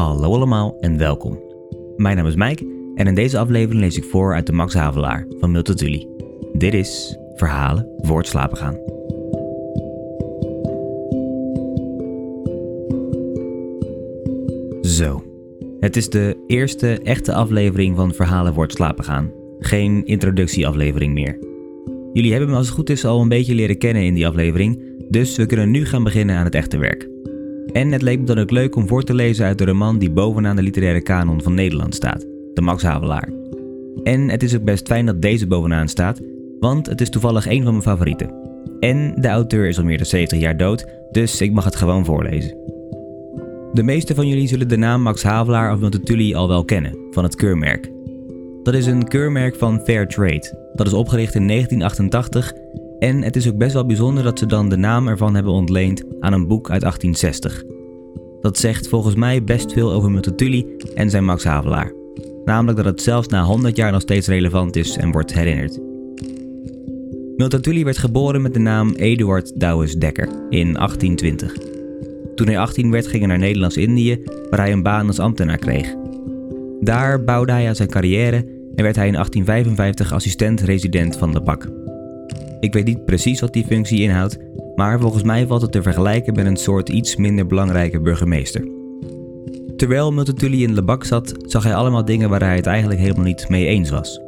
Hallo allemaal en welkom. Mijn naam is Mike en in deze aflevering lees ik voor uit de Max Havelaar van Milton Tully. Dit is Verhalen voor het slapen gaan. Zo, het is de eerste echte aflevering van Verhalen voor het slapen gaan. Geen introductieaflevering meer. Jullie hebben me als het goed is al een beetje leren kennen in die aflevering, dus we kunnen nu gaan beginnen aan het echte werk. En het leek me dan ook leuk om voor te lezen uit de roman die bovenaan de literaire kanon van Nederland staat, de Max Havelaar. En het is ook best fijn dat deze bovenaan staat, want het is toevallig een van mijn favorieten. En de auteur is al meer dan 70 jaar dood, dus ik mag het gewoon voorlezen. De meeste van jullie zullen de naam Max Havelaar of Multatuli al wel kennen, van het keurmerk. Dat is een keurmerk van Fair Trade. Dat is opgericht in 1988 en het is ook best wel bijzonder dat ze dan de naam ervan hebben ontleend aan een boek uit 1860. Dat zegt volgens mij best veel over Multatuli en zijn Max Havelaar. Namelijk dat het zelfs na 100 jaar nog steeds relevant is en wordt herinnerd. Multatuli werd geboren met de naam Eduard Douwes Dekker in 1820. Toen hij 18 werd ging hij naar Nederlands-Indië, waar hij een baan als ambtenaar kreeg. Daar bouwde hij aan zijn carrière en werd hij in 1855 assistent-resident van de bak. Ik weet niet precies wat die functie inhoudt, maar volgens mij valt het te vergelijken met een soort iets minder belangrijke burgemeester. Terwijl Multatuli in Lebak zat, zag hij allemaal dingen waar hij het eigenlijk helemaal niet mee eens was.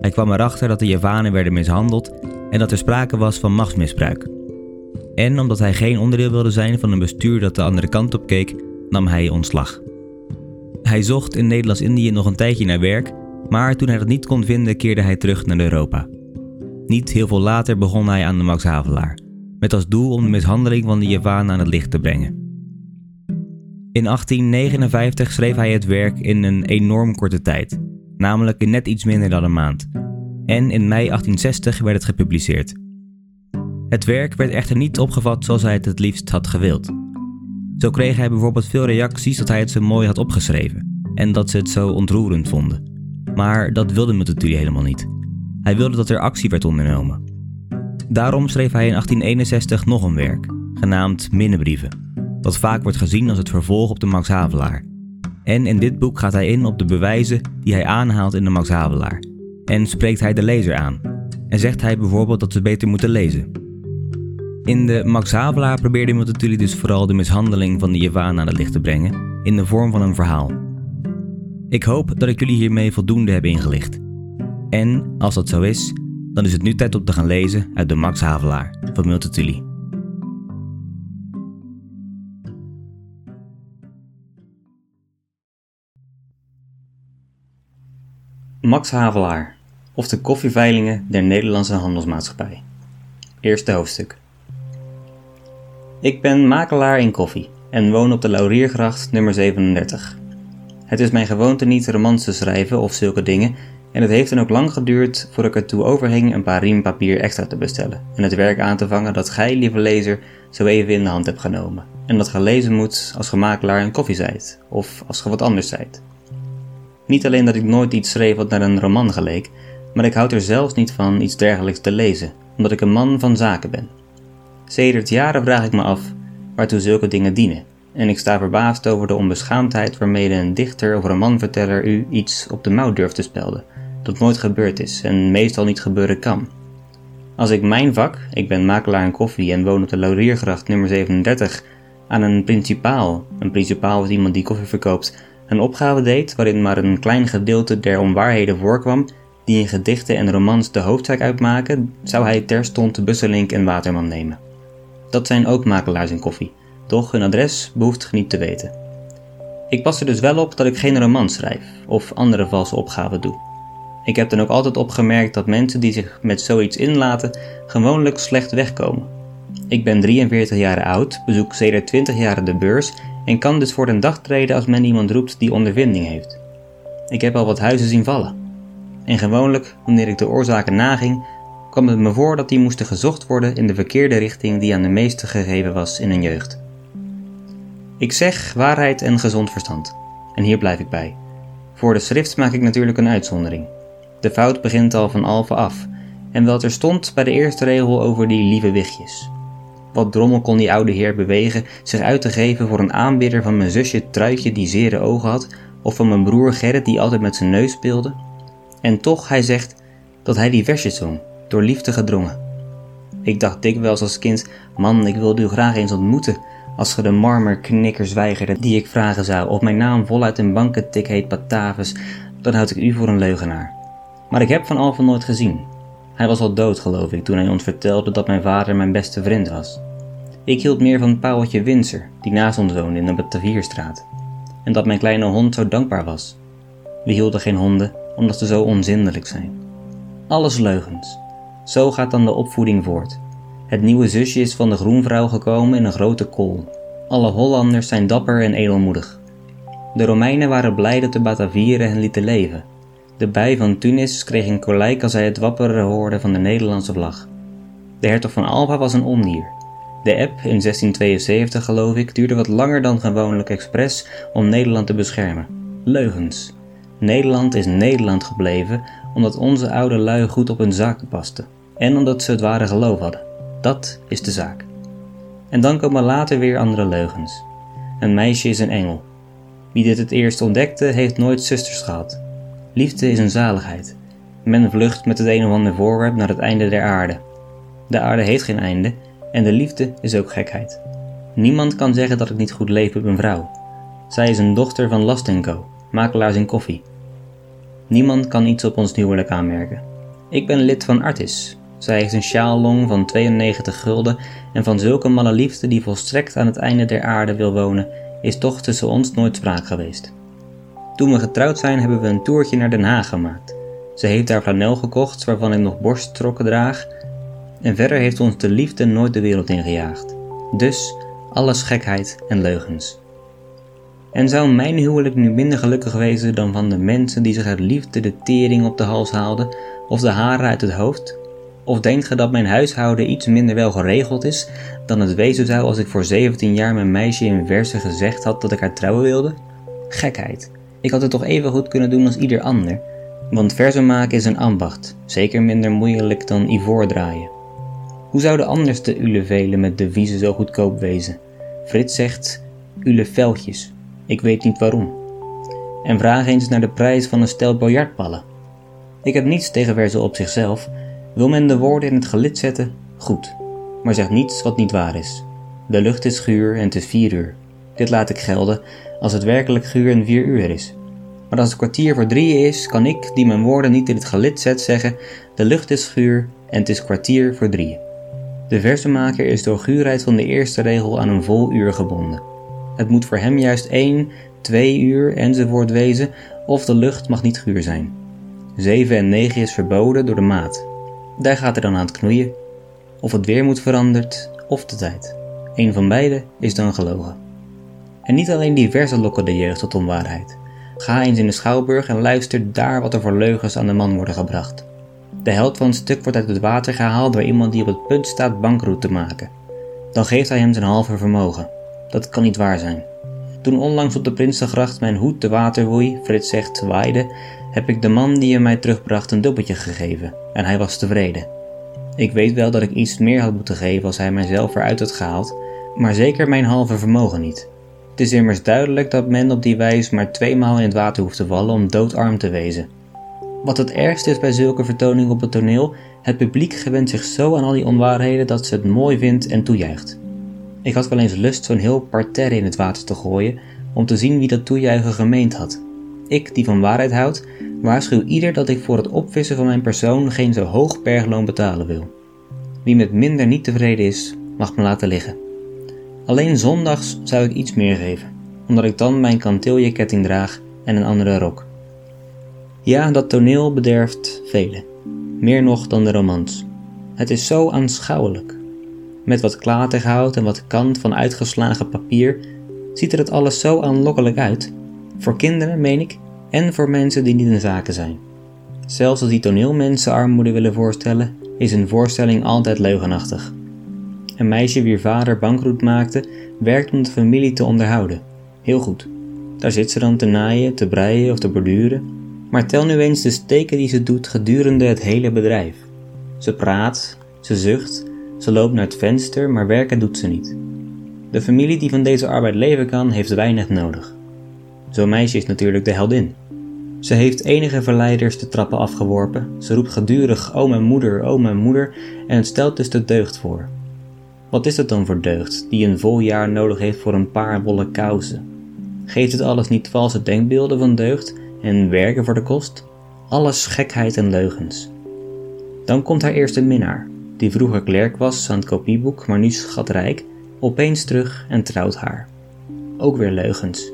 Hij kwam erachter dat de Javanen werden mishandeld en dat er sprake was van machtsmisbruik. En omdat hij geen onderdeel wilde zijn van een bestuur dat de andere kant op keek, nam hij ontslag. Hij zocht in Nederlands-Indië nog een tijdje naar werk, maar toen hij dat niet kon vinden, keerde hij terug naar Europa. Niet heel veel later begon hij aan de Max Havelaar, met als doel om de mishandeling van de Javanen aan het licht te brengen. In 1859 schreef hij het werk in een enorm korte tijd, namelijk in net iets minder dan een maand. En in mei 1860 werd het gepubliceerd. Het werk werd echter niet opgevat zoals hij het het liefst had gewild. Zo kreeg hij bijvoorbeeld veel reacties dat hij het zo mooi had opgeschreven en dat ze het zo ontroerend vonden. Maar dat wilde natuurlijk helemaal niet. Hij wilde dat er actie werd ondernomen. Daarom schreef hij in 1861 nog een werk, genaamd Minnebrieven, wat vaak wordt gezien als het vervolg op de Max Havelaar. En in dit boek gaat hij in op de bewijzen die hij aanhaalt in de Max Havelaar. En spreekt hij de lezer aan. En zegt hij bijvoorbeeld dat ze beter moeten lezen. In de Max Havelaar probeerde natuurlijk dus vooral de mishandeling van de Javaan aan het licht te brengen, in de vorm van een verhaal. Ik hoop dat ik jullie hiermee voldoende heb ingelicht. En als dat zo is, dan is het nu tijd om te gaan lezen uit de Max Havelaar van Multatuli. Max Havelaar, of de koffieveilingen der Nederlandse Handelsmaatschappij. Eerste hoofdstuk. Ik ben makelaar in koffie en woon op de Lauriergracht nummer 37. Het is mijn gewoonte niet romans te schrijven of zulke dingen en het heeft dan ook lang geduurd voordat ik ertoe overging een paar riem papier extra te bestellen en het werk aan te vangen dat gij, lieve lezer, zo even in de hand hebt genomen. En dat gelezen moet als gemakelaar een koffie zijt, of als ge wat anders zijt. Niet alleen dat ik nooit iets schreef wat naar een roman geleek, maar ik houd er zelfs niet van iets dergelijks te lezen, omdat ik een man van zaken ben. Sedert jaren vraag ik me af waartoe zulke dingen dienen, en ik sta verbaasd over de onbeschaamdheid waarmee een dichter of romanverteller u iets op de mouw durft te spelden, dat nooit gebeurd is en meestal niet gebeuren kan. Als ik mijn vak, ik ben makelaar in koffie en woon op de Lauriergracht nummer 37, aan een principaal, een principaal is iemand die koffie verkoopt, een opgave deed waarin maar een klein gedeelte der onwaarheden voorkwam, die in gedichten en romans de hoofdzaak uitmaken, zou hij terstond Busselink en Waterman nemen. Dat zijn ook makelaars in koffie, doch hun adres behoeft niet te weten. Ik pas er dus wel op dat ik geen romans schrijf of andere valse opgaven doe. Ik heb dan ook altijd opgemerkt dat mensen die zich met zoiets inlaten gewoonlijk slecht wegkomen. Ik ben 43 jaar oud, bezoek sedert 20 jaar de beurs en kan dus voor den dag treden als men iemand roept die ondervinding heeft. Ik heb al wat huizen zien vallen. En gewoonlijk, wanneer ik de oorzaken naging, kwam het me voor dat die moesten gezocht worden in de verkeerde richting die aan de meesten gegeven was in hun jeugd. Ik zeg waarheid en gezond verstand. En hier blijf ik bij. Voor de schrift maak ik natuurlijk een uitzondering. De fout begint al van alve af, en wel stond bij de eerste regel over die lieve wichtjes. wat drommel kon die oude heer bewegen zich uit te geven voor een aanbidder van mijn zusje Truitje die zere ogen had, of van mijn broer Gerrit die altijd met zijn neus speelde? En toch, hij zegt dat hij die versjes zong, door liefde gedrongen. Ik dacht dikwijls als kind, man, ik wilde u graag eens ontmoeten, als ge de marmerknikkers weigerde die ik vragen zou, of mijn naam voluit een bankentik heet Batavus, dan houd ik u voor een leugenaar. Maar ik heb Van Alphen nooit gezien. Hij was al dood, geloof ik, toen hij ons vertelde dat mijn vader mijn beste vriend was. Ik hield meer van Pauweltje Winser, die naast ons woonde in de Batavierstraat. En dat mijn kleine hond zo dankbaar was. We hielden geen honden, omdat ze zo onzindelijk zijn. Alles leugens. Zo gaat dan de opvoeding voort. Het nieuwe zusje is van de groenvrouw gekomen in een grote kool. Alle Hollanders zijn dapper en edelmoedig. De Romeinen waren blij dat de Batavieren hen lieten leven. De bij van Tunis kreeg een kolijk als hij het wapperen hoorde van de Nederlandse vlag. De hertog van Alba was een ondier. De eb in 1672 geloof ik duurde wat langer dan gewoonlijk expres om Nederland te beschermen. Leugens. Nederland is Nederland gebleven omdat onze oude lui goed op hun zaken pasten en omdat ze het ware geloof hadden. Dat is de zaak. En dan komen later weer andere leugens. Een meisje is een engel. Wie dit het eerst ontdekte, heeft nooit zusters gehad. Liefde is een zaligheid. Men vlucht met het een of ander voorwerp naar het einde der aarde. De aarde heeft geen einde en de liefde is ook gekheid. Niemand kan zeggen dat ik niet goed leef met mijn vrouw. Zij is een dochter van Lastenko, makelaars in koffie. Niemand kan iets op ons huwelijk aanmerken. Ik ben lid van Artis, zij heeft een sjaallong van 92 gulden en van zulke malle liefde die volstrekt aan het einde der aarde wil wonen, is toch tussen ons nooit spraak geweest. Toen we getrouwd zijn hebben we een toertje naar Den Haag gemaakt. Ze heeft daar flanel gekocht waarvan ik nog borststrokken draag en verder heeft ons de liefde nooit de wereld ingejaagd. Dus alles gekheid en leugens. En zou mijn huwelijk nu minder gelukkig wezen dan van de mensen die zich uit liefde de tering op de hals haalden of de haren uit het hoofd? Of denkt ge dat mijn huishouden iets minder wel geregeld is dan het wezen zou als ik voor 17 jaar mijn meisje in verse gezegd had dat ik haar trouwen wilde? Gekheid. Ik had het toch even goed kunnen doen als ieder ander. Want verzen maken is een ambacht, zeker minder moeilijk dan ivoor draaien. Hoe zouden anders de ulevelen met deviezen zo goedkoop wezen? Frits zegt uleveltjes. Ik weet niet waarom. En vraag eens naar de prijs van een stel biljartballen. Ik heb niets tegen verzen op zichzelf, wil men de woorden in het gelid zetten? Goed, maar zeg niets wat niet waar is. De lucht is guur en het is vier uur. Dit laat ik gelden als het werkelijk guur en vier uur is. Maar als het kwartier voor drieën is, kan ik, die mijn woorden niet in het gelid zet, zeggen: De lucht is guur en het is kwartier voor drieën. De versemaker is door guurheid van de eerste regel aan een vol uur gebonden. Het moet voor hem juist één, twee uur enzovoort wezen, of de lucht mag niet guur zijn. Zeven en negen is verboden door de maat. Daar gaat er dan aan het knoeien. Of het weer moet veranderd, of de tijd. Een van beide is dan gelogen. En niet alleen die versen lokken de jeugd tot onwaarheid. Ga eens in de schouwburg en luister daar wat er voor leugens aan de man worden gebracht. De held van het stuk wordt uit het water gehaald door iemand die op het punt staat bankroet te maken. Dan geeft hij hem zijn halve vermogen. Dat kan niet waar zijn. Toen onlangs op de Prinsengracht mijn hoed de water woei, Frits zegt waaide, heb ik de man die je mij terugbracht een dubbeltje gegeven en hij was tevreden. Ik weet wel dat ik iets meer had moeten geven als hij mijzelf eruit had gehaald, maar zeker mijn halve vermogen niet. Het is immers duidelijk dat men op die wijze maar tweemaal in het water hoeft te vallen om doodarm te wezen. Wat het ergste is bij zulke vertoningen op het toneel, het publiek gewent zich zo aan al die onwaarheden dat ze het mooi vindt en toejuicht. Ik had wel eens lust zo'n heel parterre in het water te gooien om te zien wie dat toejuichen gemeend had. Ik, die van waarheid houdt, waarschuw ieder dat ik voor het opvissen van mijn persoon geen zo hoog bergloon betalen wil. Wie met minder niet tevreden is, mag me laten liggen. Alleen zondags zou ik iets meer geven, omdat ik dan mijn kanteelje-ketting draag en een andere rok. Ja, dat toneel bederft velen, meer nog dan de romans. Het is zo aanschouwelijk. Met wat klaterhout en wat kant van uitgeslagen papier ziet er het alles zo aanlokkelijk uit. Voor kinderen, meen ik, en voor mensen die niet in zaken zijn. Zelfs als die toneelmensen armoede willen voorstellen, is een voorstelling altijd leugenachtig. Een meisje wier vader bankroet maakte, werkt om de familie te onderhouden. Heel goed. Daar zit ze dan te naaien, te breien of te borduren. Maar tel nu eens de steken die ze doet gedurende het hele bedrijf. Ze praat, ze zucht, Ze loopt naar het venster, maar werken doet ze niet. De familie die van deze arbeid leven kan, heeft weinig nodig. Zo'n meisje is natuurlijk de heldin. Ze heeft enige verleiders de trappen afgeworpen. Ze roept gedurig: O mijn moeder, o mijn moeder, en het stelt dus de deugd voor. Wat is het dan voor deugd die een vol jaar nodig heeft voor een paar wollen kousen? Geeft het alles niet valse denkbeelden van deugd en werken voor de kost? Alles gekheid en leugens. Dan komt haar eerste minnaar, die vroeger klerk was aan het kopieboek, maar nu schatrijk, opeens terug en trouwt haar. Ook weer leugens.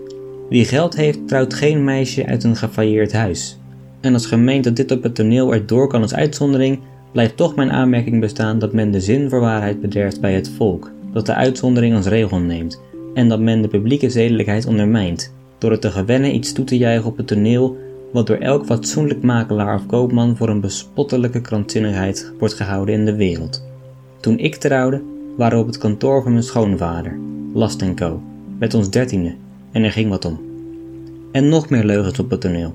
Wie geld heeft, trouwt geen meisje uit een gefailleerd huis. En als gemeente dat dit op het toneel erdoor kan als uitzondering, blijft toch mijn aanmerking bestaan dat men de zin voor waarheid bederft bij het volk, dat de uitzondering als regel neemt, en dat men de publieke zedelijkheid ondermijnt, door het te gewennen iets toe te juichen op het toneel wat door elk fatsoenlijk makelaar of koopman voor een bespottelijke krankzinnigheid wordt gehouden in de wereld. Toen ik trouwde, waren we op het kantoor van mijn schoonvader, Last Co, met ons dertiende, en er ging wat om. En nog meer leugens op het toneel.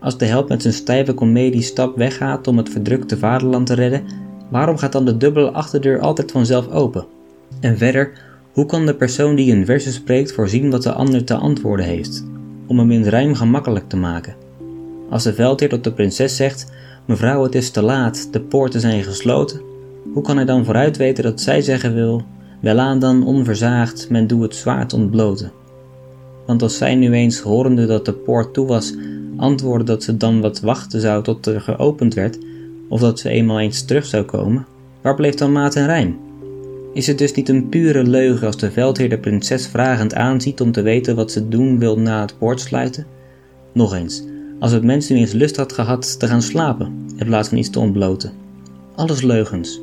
Als de held met zijn stijve komediestap weggaat om het verdrukte vaderland te redden, waarom gaat dan de dubbele achterdeur altijd vanzelf open? En verder, hoe kan de persoon die een versus spreekt voorzien wat de ander te antwoorden heeft, om hem in het rijm gemakkelijk te maken? Als de veldheer tot de prinses zegt: Mevrouw, het is te laat, de poorten zijn gesloten, hoe kan hij dan vooruit weten dat zij zeggen wil: Welaan dan onverzaagd, men doe het zwaard ontbloten? Want als zij nu eens, horende dat de poort toe was, antwoordde dat ze dan wat wachten zou tot er geopend werd, of dat ze eenmaal eens terug zou komen, waar bleef dan maat en rijm? Is het dus niet een pure leugen als de veldheer de prinses vragend aanziet om te weten wat ze doen wil na het poortsluiten? Nog eens, als het mens nu eens lust had gehad te gaan slapen, in plaats van iets te ontbloten. Alles leugens.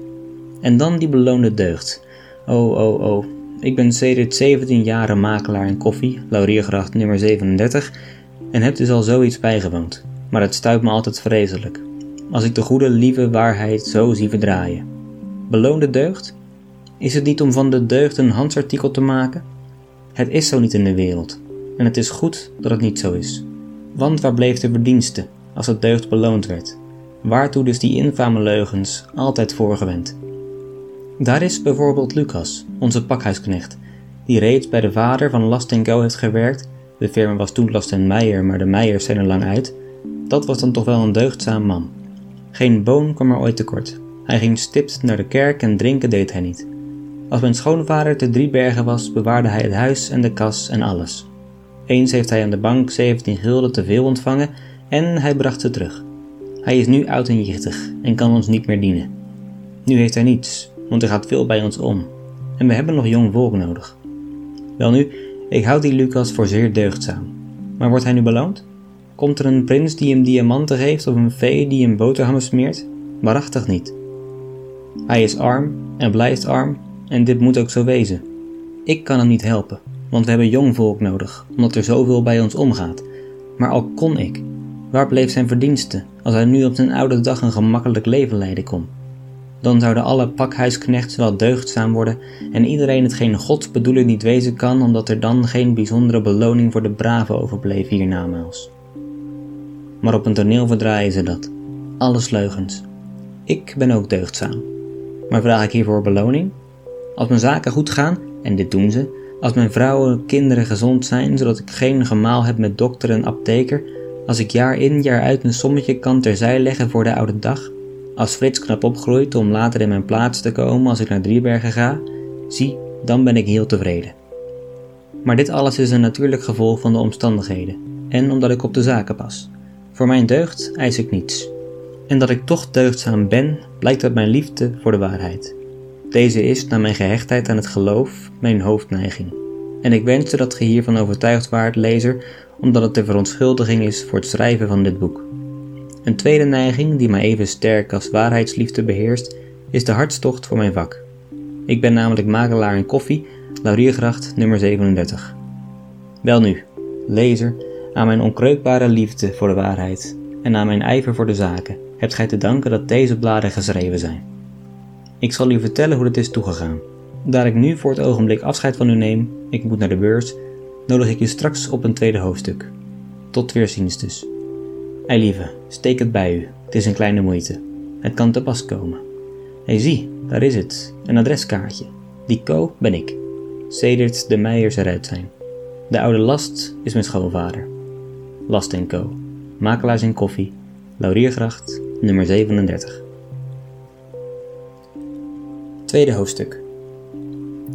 En dan die beloonde deugd. Oh, oh, oh. Ik ben sedert 17 jaren makelaar in koffie, Lauriergracht nummer 37, en heb dus al zoiets bijgewoond. Maar het stuit me altijd vreselijk. Als ik de goede, lieve waarheid zo zie verdraaien. Beloonde deugd? Is het niet om van de deugd een handsartikel te maken? Het is zo niet in de wereld. En het is goed dat het niet zo is. Want waar bleef de verdienste als het deugd beloond werd? Waartoe dus die infame leugens altijd voorgewend? Daar is bijvoorbeeld Lucas, onze pakhuisknecht, die reeds bij de vader van Last Go heeft gewerkt. De firma was toen Last Meijer, maar de Meijers zijn er lang uit. Dat was dan toch wel een deugdzaam man. Geen boon kwam er ooit tekort. Hij ging stipt naar de kerk en drinken deed hij niet. Als mijn schoonvader te Driebergen was, bewaarde hij het huis en de kas en alles. Eens heeft hij aan de bank 17 gulden te veel ontvangen en hij bracht ze terug. Hij is nu oud en jichtig en kan ons niet meer dienen. Nu heeft hij niets, want er gaat veel bij ons om. En we hebben nog jong volk nodig. Welnu, ik houd die Lucas voor zeer deugdzaam. Maar wordt hij nu beloond? Komt er een prins die hem diamanten geeft of een vee die hem boterhammen smeert? Waarachtig niet. Hij is arm en blijft arm en dit moet ook zo wezen. Ik kan hem niet helpen, want we hebben jong volk nodig, omdat er zoveel bij ons omgaat. Maar al kon ik, waar bleef zijn verdienste als hij nu op zijn oude dag een gemakkelijk leven leiden kon? Dan zouden alle pakhuisknechts wel deugdzaam worden en iedereen hetgeen Gods bedoeling niet wezen kan, omdat er dan geen bijzondere beloning voor de brave overbleef hiernamaals. Maar op een toneel verdraaien ze dat. Alles leugens. Ik ben ook deugdzaam. Maar vraag ik hiervoor beloning? Als mijn zaken goed gaan, en dit doen ze, als mijn vrouwen en kinderen gezond zijn, zodat ik geen gemaal heb met dokter en apteker, als ik jaar in jaar uit een sommetje kan terzij leggen voor de oude dag, als Frits knap opgroeit om later in mijn plaats te komen als ik naar Driebergen ga, zie, dan ben ik heel tevreden. Maar dit alles is een natuurlijk gevolg van de omstandigheden en omdat ik op de zaken pas. Voor mijn deugd eis ik niets. En dat ik toch deugdzaam ben, blijkt uit mijn liefde voor de waarheid. Deze is, na mijn gehechtheid aan het geloof, mijn hoofdneiging. En ik wenste dat ge hiervan overtuigd waart, lezer, omdat het de verontschuldiging is voor het schrijven van dit boek. Een tweede neiging, die mij even sterk als waarheidsliefde beheerst, is de hartstocht voor mijn vak. Ik ben namelijk makelaar in koffie, Lauriergracht nummer 37. Welnu, lezer, aan mijn onkreukbare liefde voor de waarheid en aan mijn ijver voor de zaken hebt gij te danken dat deze bladen geschreven zijn. Ik zal u vertellen hoe het is toegegaan. Daar ik nu voor het ogenblik afscheid van u neem, ik moet naar de beurs, nodig ik u straks op een tweede hoofdstuk. Tot weerziens dus. Eilieve, steek het bij u, het is een kleine moeite. Het kan te pas komen. Hé zie, daar is het, een adreskaartje. Die Co ben ik. Sedert de Meijers eruit zijn. De oude Last is mijn schoonvader. Last Co. Makelaars in koffie. Lauriergracht, nummer 37. Tweede hoofdstuk.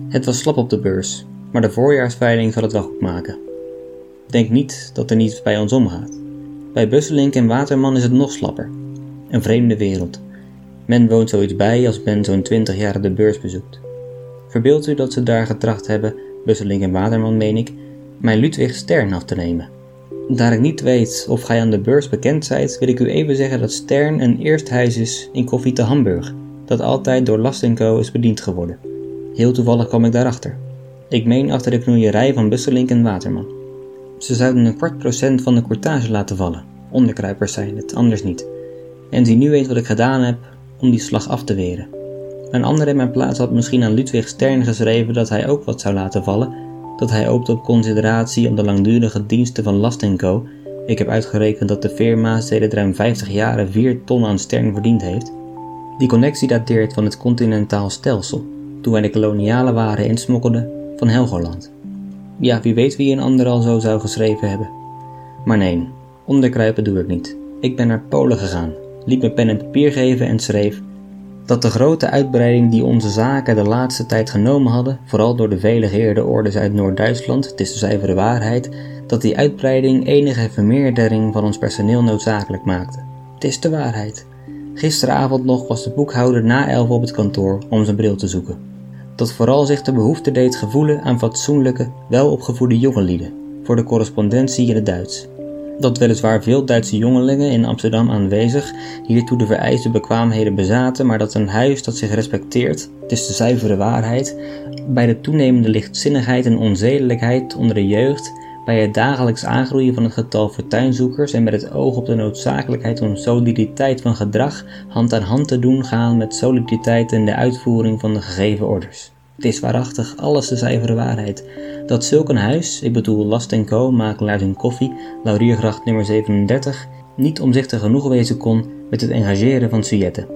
Het was slap op de beurs, maar de voorjaarsveiling zal het wel goed maken. Denk niet dat er niets bij ons omgaat. Bij Busselink en Waterman is het nog slapper. Een vreemde wereld. Men woont zoiets bij als men zo'n 20 jaar de beurs bezoekt. Verbeeld u dat ze daar getracht hebben, Busselink en Waterman meen ik, mijn Ludwig Stern af te nemen. Daar ik niet weet of gij aan de beurs bekend zijt, wil ik u even zeggen dat Stern een eersthuis is in Koffie te Hamburg, dat altijd door Last Co is bediend geworden. Heel toevallig kwam ik daarachter. Ik meen achter de knoeierij van Busselink en Waterman. Ze zouden een kwart procent van de courtage laten vallen. Onderkruipers zijn het, anders niet. En zie nu eens wat ik gedaan heb om die slag af te weren. Een ander in mijn plaats had misschien aan Ludwig Stern geschreven dat hij ook wat zou laten vallen, dat hij hoopte op consideratie om de langdurige diensten van Last Co. Ik heb uitgerekend dat de firma sedert ruim 50 jaren 4 ton aan Stern verdiend heeft. Die connectie dateert van het continentaal stelsel, toen wij de koloniale waren insmokkelden van Helgoland. Ja, wie weet wie een ander al zo zou geschreven hebben. Maar nee, onderkruipen doe ik niet. Ik ben naar Polen gegaan, liet me pen en papier geven en schreef dat de grote uitbreiding die onze zaken de laatste tijd genomen hadden, vooral door de vele geëerde orders uit Noord-Duitsland, het is de zuivere waarheid, dat die uitbreiding enige vermeerdering van ons personeel noodzakelijk maakte. Het is de waarheid. Gisteravond nog was de boekhouder na elf op het kantoor om zijn bril te zoeken. Dat vooral zich de behoefte deed gevoelen aan fatsoenlijke, welopgevoede jongenlieden voor de correspondentie in het Duits. Dat weliswaar veel Duitse jongelingen in Amsterdam aanwezig hiertoe de vereiste bekwaamheden bezaten, maar dat een huis dat zich respecteert, het is de zuivere waarheid, bij de toenemende lichtzinnigheid en onzedelijkheid onder de jeugd, bij het dagelijks aangroeien van het getal fortuinzoekers en met het oog op de noodzakelijkheid om soliditeit van gedrag hand aan hand te doen gaan met soliditeit in de uitvoering van de gegeven orders. Het is waarachtig alles de zuivere waarheid dat zulk een huis, ik bedoel Last Co, makelaars in koffie, Lauriergracht nummer 37, niet omzichtig genoeg wezen kon met het engageren van sujetten.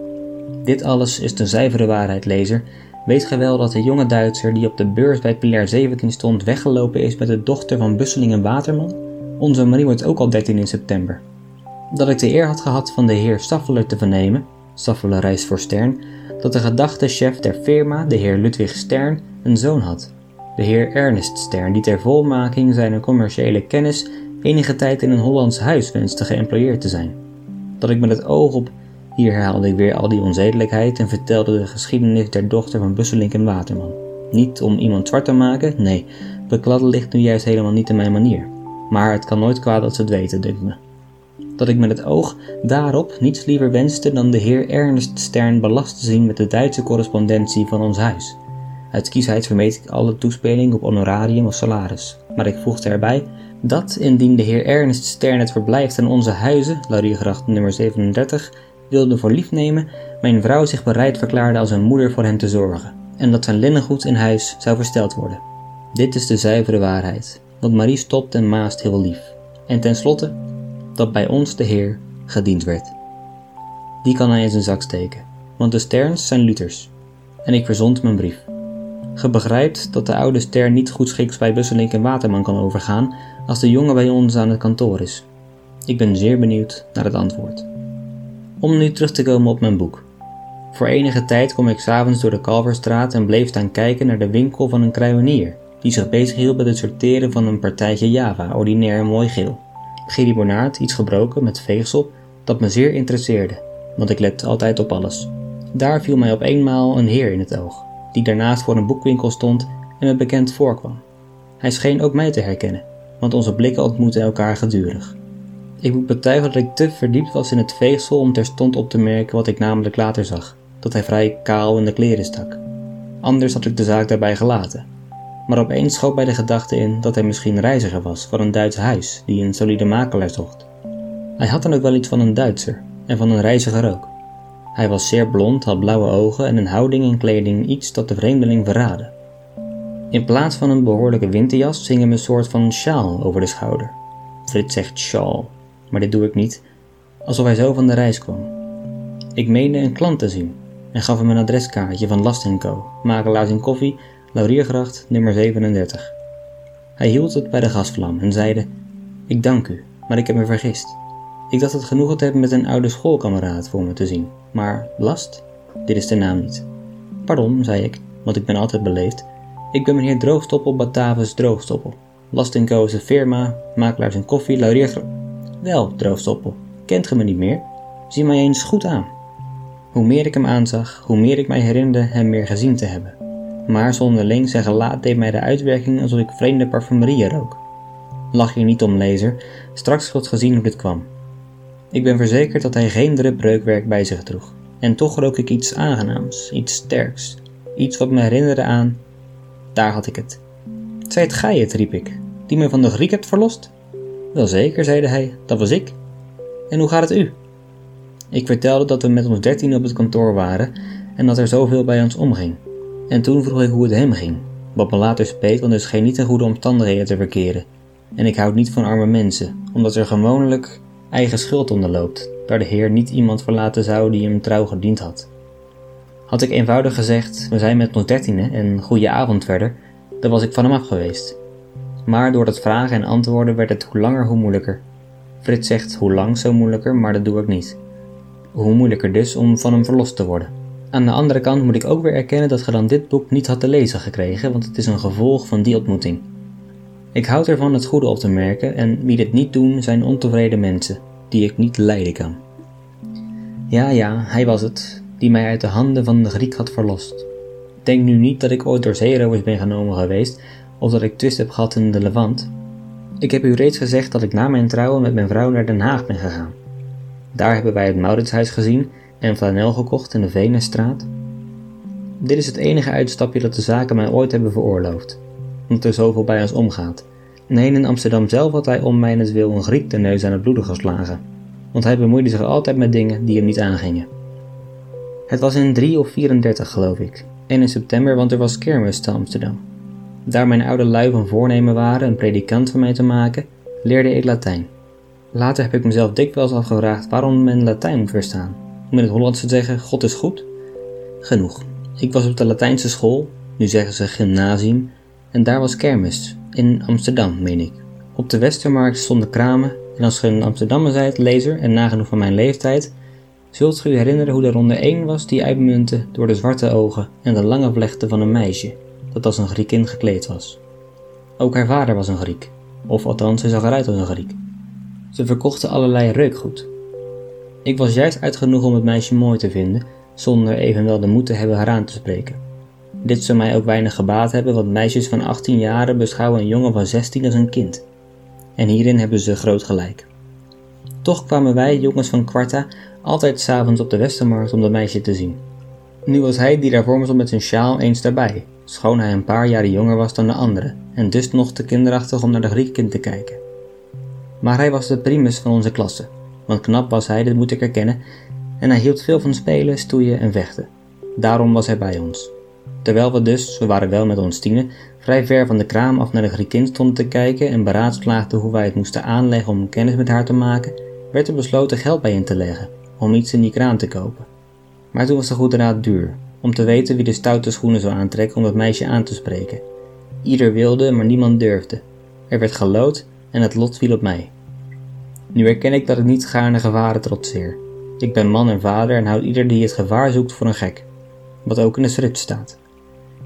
Dit alles is de zuivere waarheid, lezer. Weet gij wel dat de jonge Duitser die op de beurs bij Pilair 17 stond weggelopen is met de dochter van Busseling en Waterman? Onze Marie wordt ook al 13 in september. Dat ik de eer had gehad van de heer Staffeler te vernemen, Staffeler reist voor Stern, dat de gedachtechef der firma, de heer Ludwig Stern, een zoon had de heer Ernest Stern, die ter volmaking zijn commerciële kennis enige tijd in een Hollands huis wenste geëmployeerd te zijn. Dat ik met het oog op, hier herhaalde ik weer al die onzedelijkheid en vertelde de geschiedenis der dochter van Busselink en Waterman. Niet om iemand zwart te maken, nee, bekladden ligt nu juist helemaal niet in mijn manier. Maar het kan nooit kwaad dat ze het weten, dunkt me. Dat ik met het oog daarop niets liever wenste dan de heer Ernest Stern belast te zien met de Duitse correspondentie van ons huis. Uit kiesheid vermeed ik alle toespeling op honorarium of salaris, maar ik voegde erbij dat indien de heer Ernest Stern het verblijf ten onze huizen, Lauriergracht nummer 37, wilde voor lief nemen, mijn vrouw zich bereid verklaarde als een moeder voor hem te zorgen, en dat zijn linnengoed in huis zou versteld worden. Dit is de zuivere waarheid, want Marie stopt en maast heel lief. En tenslotte, dat bij ons de Heer gediend werd. Die kan hij in zijn zak steken, want de Sterns zijn Luthers. En ik verzond mijn brief. Ge begrijpt dat de oude ster niet goed schiks bij Busselink en Waterman kan overgaan als de jongen bij ons aan het kantoor is. Ik ben zeer benieuwd naar het antwoord. Om nu terug te komen op mijn boek. Voor enige tijd kom ik s'avonds door de Kalverstraat en bleef staan kijken naar de winkel van een kruidenier, die zich bezighield met het sorteren van een partijtje Java, ordinair mooi geel. Gillibonaard, iets gebroken met veegsel, dat me zeer interesseerde, want ik let altijd op alles. Daar viel mij op eenmaal een heer in het oog die daarnaast voor een boekwinkel stond en me bekend voorkwam. Hij scheen ook mij te herkennen, want onze blikken ontmoetten elkaar gedurig. Ik moet betuigen dat ik te verdiept was in het veegsel om terstond op te merken wat ik namelijk later zag: dat hij vrij kaal in de kleren stak. Anders had ik de zaak daarbij gelaten. Maar opeens schoot bij de gedachte in dat hij misschien reiziger was van een Duits huis die een solide makelaar zocht. Hij had dan ook wel iets van een Duitser en van een reiziger ook. Hij was zeer blond, had blauwe ogen en een houding en kleding iets dat de vreemdeling verraadde. In plaats van een behoorlijke winterjas hing hem een soort van sjaal over de schouder. Frits zegt sjaal, maar dit doe ik niet, alsof hij zo van de reis kwam. Ik meende een klant te zien, en gaf hem een adreskaartje van Last Co, makelaars in koffie, Lauriergracht, nummer 37. Hij hield het bij de gasvlam en zeide: Ik dank u, maar ik heb me vergist. Ik dacht het genoegen te hebben met een oude schoolkameraad voor me te zien, maar Last? Dit is de naam niet. Pardon, zei ik, want ik ben altijd beleefd. Ik ben meneer Droogstoppel Batavus Droogstoppel. Last Co is een firma, makelaars in koffie, Lauriergracht. Wel, Droogstoppel, kent ge me niet meer? Zie mij eens goed aan. Hoe meer ik hem aanzag, hoe meer ik mij herinnerde hem meer gezien te hebben. Maar zonderling zijn gelaat deed mij de uitwerking alsof ik vreemde parfumerieën rook. Lach hier niet om, lezer, straks wordt gezien hoe dit kwam. Ik ben verzekerd dat hij geen drupbreukwerk bij zich droeg. En toch rook ik iets aangenaams, iets sterks, iets wat me herinnerde aan. Daar had ik het. Zijt gij het, riep ik, die me van de Griek hebt verlost? Wel zeker, zeide hij, dat was ik. En hoe gaat het u? Ik vertelde dat we met ons dertien op het kantoor waren en dat er zoveel bij ons omging. En toen vroeg ik hoe het hem ging, wat me later speet, want er scheen niet in goede omstandigheden te verkeren. En ik houd niet van arme mensen, omdat er gewoonlijk eigen schuld onder loopt, daar de Heer niet iemand verlaten zou die hem trouw gediend had. Had ik eenvoudig gezegd, we zijn met ons dertienen en goede avond verder, dan was ik van hem af geweest. Maar door het vragen en antwoorden werd het hoe langer hoe moeilijker. Frits zegt hoe lang zo moeilijker, maar dat doe ik niet. Hoe moeilijker dus om van hem verlost te worden. Aan de andere kant moet ik ook weer erkennen dat ge dan dit boek niet had te lezen gekregen, want het is een gevolg van die ontmoeting. Ik houd ervan het goede op te merken en wie dit niet doen zijn ontevreden mensen, die ik niet lijden kan. Ja, ja, hij was het, die mij uit de handen van de Griek had verlost. Denk nu niet dat ik ooit door zeerovers ben genomen geweest of dat ik twist heb gehad in de Levant. Ik heb u reeds gezegd dat ik na mijn trouwen met mijn vrouw naar Den Haag ben gegaan. Daar hebben wij het Mauritshuis gezien en flanel gekocht in de Venusstraat. Dit is het enige uitstapje dat de zaken mij ooit hebben veroorloofd, omdat er zoveel bij ons omgaat. Nee, in Amsterdam zelf had hij om mijnentwil een Griek de neus aan het bloeden geslagen, want hij bemoeide zich altijd met dingen die hem niet aangingen. Het was in 3 of 34 geloof ik, en in september, want er was kermis te Amsterdam. Daar mijn oude lui van voornemen waren een predikant van mij te maken, leerde ik Latijn. Later heb ik mezelf dikwijls afgevraagd waarom men Latijn moet verstaan. Om in het Hollands te zeggen: God is goed? Genoeg. Ik was op de Latijnse school, nu zeggen ze gymnasium, en daar was kermis, in Amsterdam, meen ik. Op de Westermarkt stonden kramen, en als ge een Amsterdammer zijt, lezer en nagenoeg van mijn leeftijd, zult ge u herinneren hoe er onder één was die uitmuntte door de zwarte ogen en de lange vlechten van een meisje, dat als een Griekin gekleed was. Ook haar vader was een Griek, of althans hij zag eruit als een Griek. Ze verkochten allerlei reukgoed. Ik was juist uit genoeg om het meisje mooi te vinden, zonder evenwel de moed te hebben haar aan te spreken. Dit zou mij ook weinig gebaat hebben, want meisjes van 18 jaren beschouwen een jongen van 16 als een kind. En hierin hebben ze groot gelijk. Toch kwamen wij, jongens van Quarta, altijd s'avonds op de Westermarkt om dat meisje te zien. Nu was hij die daarvoor me stond met zijn sjaal eens daarbij, schoon hij een paar jaren jonger was dan de anderen, en dus nog te kinderachtig om naar de Griekkind te kijken. Maar hij was de primus van onze klasse, want knap was hij, dit moet ik erkennen, en hij hield veel van spelen, stoeien en vechten. Daarom was hij bij ons. Terwijl we dus, we waren wel met ons tienen, vrij ver van de kraam af naar de Griekin stonden te kijken en beraadslaagden hoe wij het moesten aanleggen om kennis met haar te maken, werd er besloten geld bij in te leggen, om iets in die kraam te kopen. Maar toen was de goede raad duur, om te weten wie de stoute schoenen zou aantrekken om het meisje aan te spreken. Ieder wilde, maar niemand durfde. Er werd gelood en het lot viel op mij. Nu erken ik dat ik niet gaarne gevaren trotseer. Ik ben man en vader en houd ieder die het gevaar zoekt voor een gek. Wat ook in de schrift staat.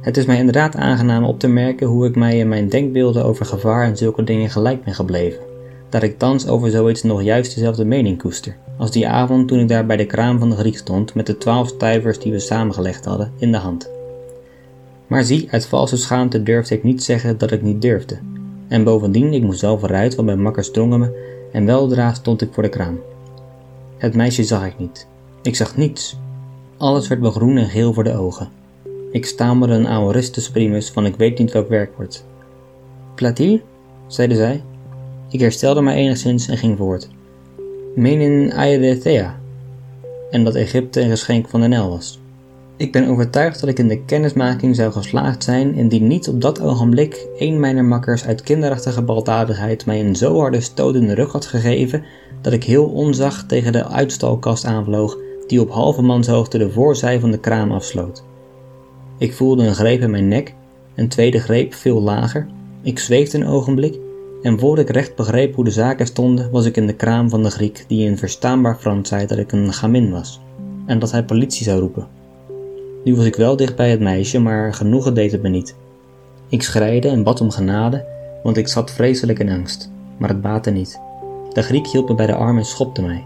Het is mij inderdaad aangenaam op te merken hoe ik mij in mijn denkbeelden over gevaar en zulke dingen gelijk ben gebleven. Dat ik thans over zoiets nog juist dezelfde mening koester, als die avond toen ik daar bij de kraam van de Griek stond met de twaalf stuivers die we samengelegd hadden in de hand. Maar zie, uit valse schaamte durfde ik niet zeggen dat ik niet durfde. En bovendien, ik moest zelf vooruit, want mijn makkers drongen me, en weldra stond ik voor de kraam. Het meisje zag ik niet. Ik zag niets. Alles werd me groen en geel voor de ogen. Ik stamelde een aoristus primus van ik weet niet welk werkwoord. Platir? zeide zij. Ik herstelde mij enigszins en ging voort. Menin Aedetea. En dat Egypte een geschenk van de Nel was. Ik ben overtuigd dat ik in de kennismaking zou geslaagd zijn indien niet op dat ogenblik een mijner makkers uit kinderachtige baldadigheid mij een zo harde stoot in de rug had gegeven dat ik heel onzacht tegen de uitstalkast aanvloog die op halve manshoogte de voorzij van de kraam afsloot. Ik voelde een greep in mijn nek, een tweede greep veel lager. Ik zweefde een ogenblik en voordat ik recht begreep hoe de zaken stonden, was ik in de kraam van de Griek die in verstaanbaar Frans zei dat ik een gamin was en dat hij politie zou roepen. Nu was ik wel dicht bij het meisje, maar genoegen deed het me niet. Ik schreide en bad om genade, want ik zat vreselijk in angst, maar het baatte niet. De Griek hield me bij de arm en schopte mij.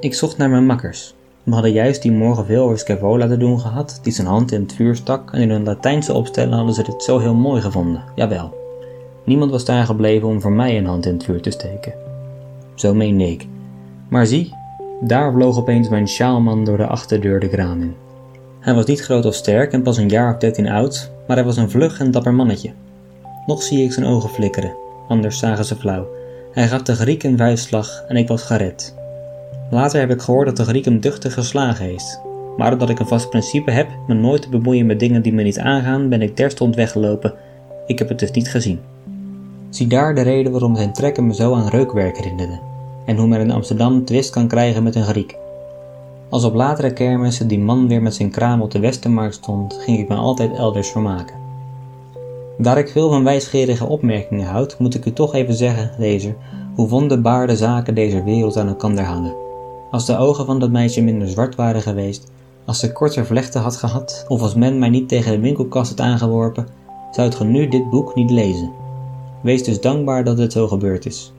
Ik zocht naar mijn makkers. We hadden juist die morgen veel over Scaevola te doen gehad, die zijn hand in het vuur stak en in hun Latijnse opstellen hadden ze dit zo heel mooi gevonden, jawel. Niemand was daar gebleven om voor mij een hand in het vuur te steken. Zo meende ik. Maar zie, daar vloog opeens mijn sjaalman door de achterdeur de graan in. Hij was niet groot of sterk en pas een jaar of dertien oud, maar hij was een vlug en dapper mannetje. Nog zie ik zijn ogen flikkeren, anders zagen ze flauw. Hij gaf de Griek een vuistslag en ik was gered. Later heb ik gehoord dat de Griek hem duchtig geslagen heeft. Maar omdat ik een vast principe heb me nooit te bemoeien met dingen die me niet aangaan, ben ik terstond weggelopen. Ik heb het dus niet gezien. Zie daar de reden waarom zijn trekken me zo aan reukwerk herinnerden. En hoe men in Amsterdam twist kan krijgen met een Griek. Als op latere kermissen die man weer met zijn kraam op de Westermarkt stond, ging ik me altijd elders vermaken. Daar ik veel van wijsgerige opmerkingen houd, moet ik u toch even zeggen, lezer, hoe wonderbaar zaken deze wereld aan elkaar hangen. Als de ogen van dat meisje minder zwart waren geweest, als ze korter vlechten had gehad, of als men mij niet tegen de winkelkast had aangeworpen, zou ge nu dit boek niet lezen. Wees dus dankbaar dat het zo gebeurd is.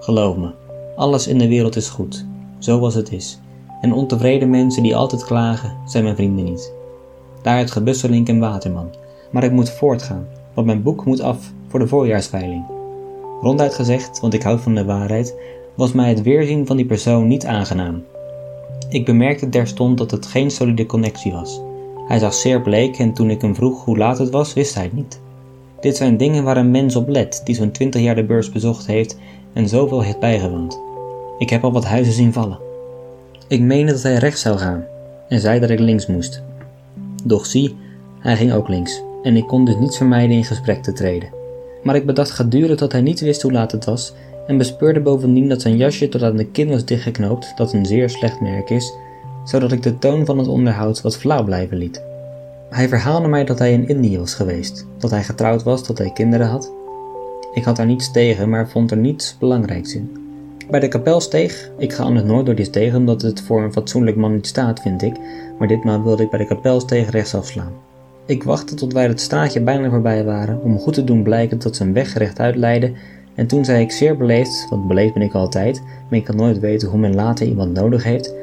Geloof me, alles in de wereld is goed, zoals het is. En ontevreden mensen die altijd klagen, zijn mijn vrienden niet. Daar het gebusselink en Waterman. Maar ik moet voortgaan, want mijn boek moet af voor de voorjaarsveiling. Ronduit gezegd, want ik houd van de waarheid, was mij het weerzien van die persoon niet aangenaam. Ik bemerkte terstond dat het geen solide connectie was. Hij zag zeer bleek en toen ik hem vroeg hoe laat het was, wist hij het niet. Dit zijn dingen waar een mens op let die zo'n 20 jaar de beurs bezocht heeft en zoveel heeft bijgewoond. Ik heb al wat huizen zien vallen. Ik meende dat hij rechts zou gaan en zei dat ik links moest. Doch zie, hij ging ook links en ik kon dus niet vermijden in gesprek te treden. Maar ik bedacht gedurende dat hij niet wist hoe laat het was en bespeurde bovendien dat zijn jasje tot aan de kin was dichtgeknoopt, dat een zeer slecht merk is, zodat ik de toon van het onderhoud wat flauw blijven liet. Hij verhaalde mij dat hij in Indië was geweest, dat hij getrouwd was, dat hij kinderen had. Ik had daar niets tegen, maar vond er niets belangrijks in. Bij de kapelsteeg, ik ga anders nooit door die steeg omdat het voor een fatsoenlijk man niet staat, vind ik, maar ditmaal wilde ik bij de kapelsteeg rechtsaf slaan. Ik wachtte tot wij het straatje bijna voorbij waren, om goed te doen blijken dat zijn weg rechtuit leidde, en toen zei ik zeer beleefd, want beleefd ben ik altijd, maar ik kan nooit weten hoe men later iemand nodig heeft.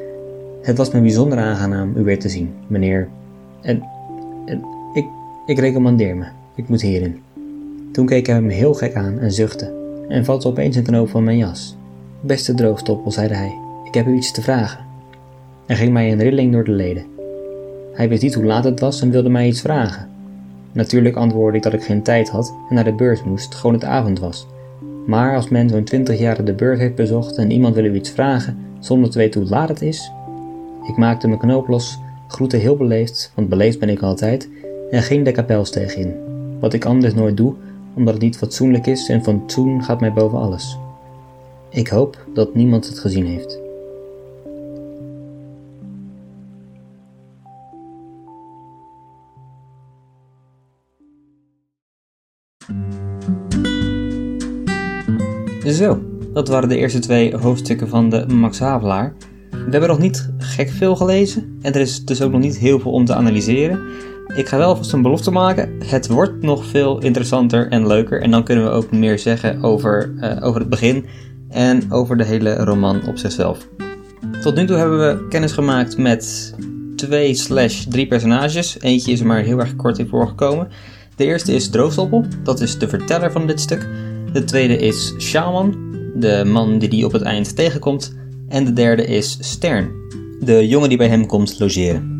Het was me bijzonder aangenaam u weer te zien, meneer. En, en ik, ik recommandeer me, ik moet hierin. Toen keek hij me heel gek aan en zuchtte, en vatte opeens een knoop van mijn jas. Beste droogstoppel, zeide hij, ik heb u iets te vragen. Er ging mij een rilling door de leden. Hij wist niet hoe laat het was en wilde mij iets vragen. Natuurlijk antwoordde ik dat ik geen tijd had en naar de beurs moest, gewoon het avond was. Maar als men zo'n twintig jaar de beurs heeft bezocht en iemand wil u iets vragen zonder te weten hoe laat het is. Ik maakte mijn knoop los, groette heel beleefd, want beleefd ben ik altijd, en ging de kapelsteeg in. Wat ik anders nooit doe, omdat het niet fatsoenlijk is en fatsoen gaat mij boven alles. Ik hoop dat niemand het gezien heeft. Zo, dat waren de eerste twee hoofdstukken van de Max Havelaar. We hebben nog niet gek veel gelezen en er is dus ook nog niet heel veel om te analyseren. Ik ga wel vast een belofte maken. Het wordt nog veel interessanter en leuker. En dan kunnen we ook meer zeggen over, uh, over het begin en over de hele roman op zichzelf. Tot nu toe hebben we kennis gemaakt met twee slash drie personages. Eentje is er maar heel erg kort in voorgekomen. De eerste is Droogstoppel, dat is de verteller van dit stuk. De tweede is Shaman, de man die die op het eind tegenkomt. En de derde is Stern, de jongen die bij hem komt logeren.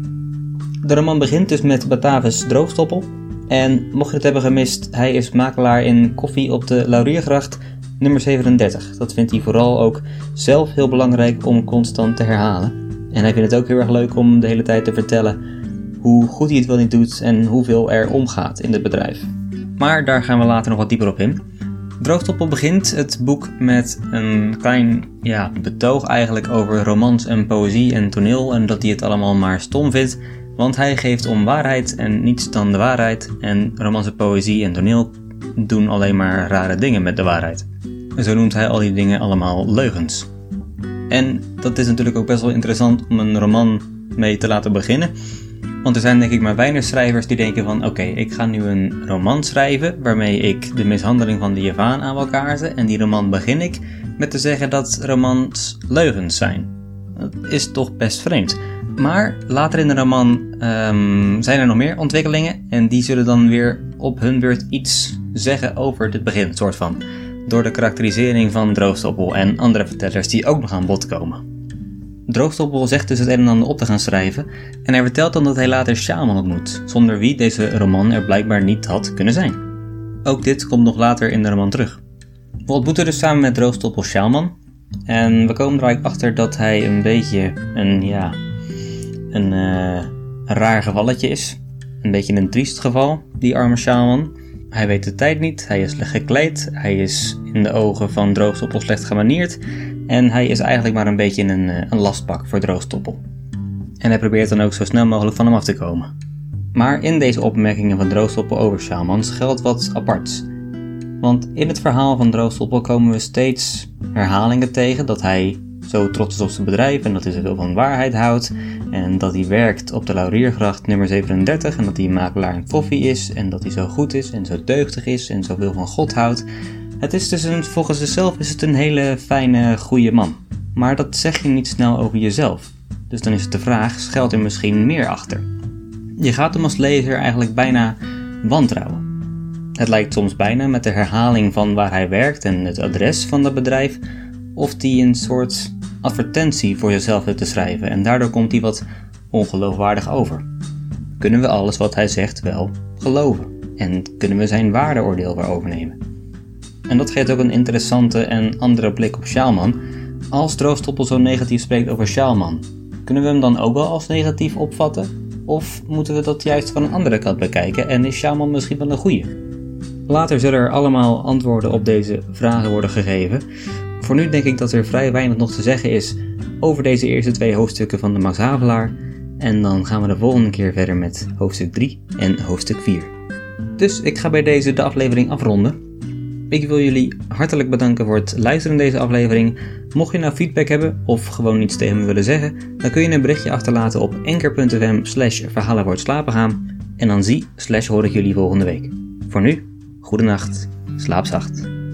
De roman begint dus met Batavus Droogstoppel. En mocht je het hebben gemist, hij is makelaar in koffie op de Lauriergracht nummer 37. Dat vindt hij vooral ook zelf heel belangrijk om constant te herhalen. En hij vindt het ook heel erg leuk om de hele tijd te vertellen hoe goed hij het wel niet doet en hoeveel er omgaat in het bedrijf. Maar daar gaan we later nog wat dieper op in. Droogstoppel begint het boek met een klein ja, betoog eigenlijk over romans en poëzie en toneel en dat hij het allemaal maar stom vindt, want hij geeft om waarheid en niets dan de waarheid en romans en poëzie en toneel doen alleen maar rare dingen met de waarheid. Zo noemt hij al die dingen allemaal leugens. En dat is natuurlijk ook best wel interessant om een roman mee te laten beginnen. Want er zijn denk ik maar weinig schrijvers die denken van oké, ik ga nu een roman schrijven waarmee ik de mishandeling van de Javaan aan wil kaarten. En die roman begin ik met te zeggen dat romans leugens zijn. Dat is toch best vreemd. Maar later in de roman um, zijn er nog meer ontwikkelingen en die zullen dan weer op hun beurt iets zeggen over dit begin, soort van. Door de karakterisering van Droogstoppel en andere vertellers die ook nog aan bod komen. Droogstoppel zegt dus het een en ander op te gaan schrijven en hij vertelt dan dat hij later Shaman ontmoet, zonder wie deze roman er blijkbaar niet had kunnen zijn. Ook dit komt nog later in de roman terug. We ontmoeten dus samen met Droogstoppel Shaman en we komen er eigenlijk achter dat hij een beetje een, ja, een, uh, een raar gevalletje is. Een beetje een triest geval, die arme Shaman. Hij weet de tijd niet, hij is slecht gekleed, hij is in de ogen van Droogstoppel slecht gemanierd en hij is eigenlijk maar een beetje een, eh, een lastpak voor Droogstoppel. En hij probeert dan ook zo snel mogelijk van hem af te komen. Maar in deze opmerkingen van Droogstoppel over Shamans geldt wat aparts. Want in het verhaal van Droogstoppel komen we steeds herhalingen tegen dat hij zo trots is op zijn bedrijf en dat hij zoveel van waarheid houdt. En dat hij werkt op de Lauriergracht nummer 37 en dat hij makelaar in koffie is en dat hij zo goed is en zo deugdig is en zoveel van God houdt. Het is dus een, volgens zichzelf is het een hele fijne, goede man. Maar dat zeg je niet snel over jezelf. Dus dan is het de vraag, schuilt er misschien meer achter? Je gaat hem als lezer eigenlijk bijna wantrouwen. Het lijkt soms bijna met de herhaling van waar hij werkt en het adres van dat bedrijf, of die een soort advertentie voor jezelf heeft te schrijven en daardoor komt hij wat ongeloofwaardig over. Kunnen we alles wat hij zegt wel geloven? En kunnen we zijn waardeoordeel weer overnemen? En dat geeft ook een interessante en andere blik op Sjaalman. Als Droogstoppel zo negatief spreekt over Sjaalman, kunnen we hem dan ook wel als negatief opvatten? Of moeten we dat juist van een andere kant bekijken en is Sjaalman misschien wel een goeie? Later zullen er allemaal antwoorden op deze vragen worden gegeven. Voor nu denk ik dat er vrij weinig nog te zeggen is over deze eerste twee hoofdstukken van de Max Havelaar. En dan gaan we de volgende keer verder met hoofdstuk 3 en hoofdstuk 4. Dus ik ga bij deze de aflevering afronden. Ik wil jullie hartelijk bedanken voor het luisteren naar deze aflevering. Mocht je nou feedback hebben of gewoon iets tegen me willen zeggen, dan kun je een berichtje achterlaten op enker.fm slash verhalen voor het slapen gaan. En dan zie slash hoor ik jullie volgende week. Voor nu, goede nacht, slaap zacht.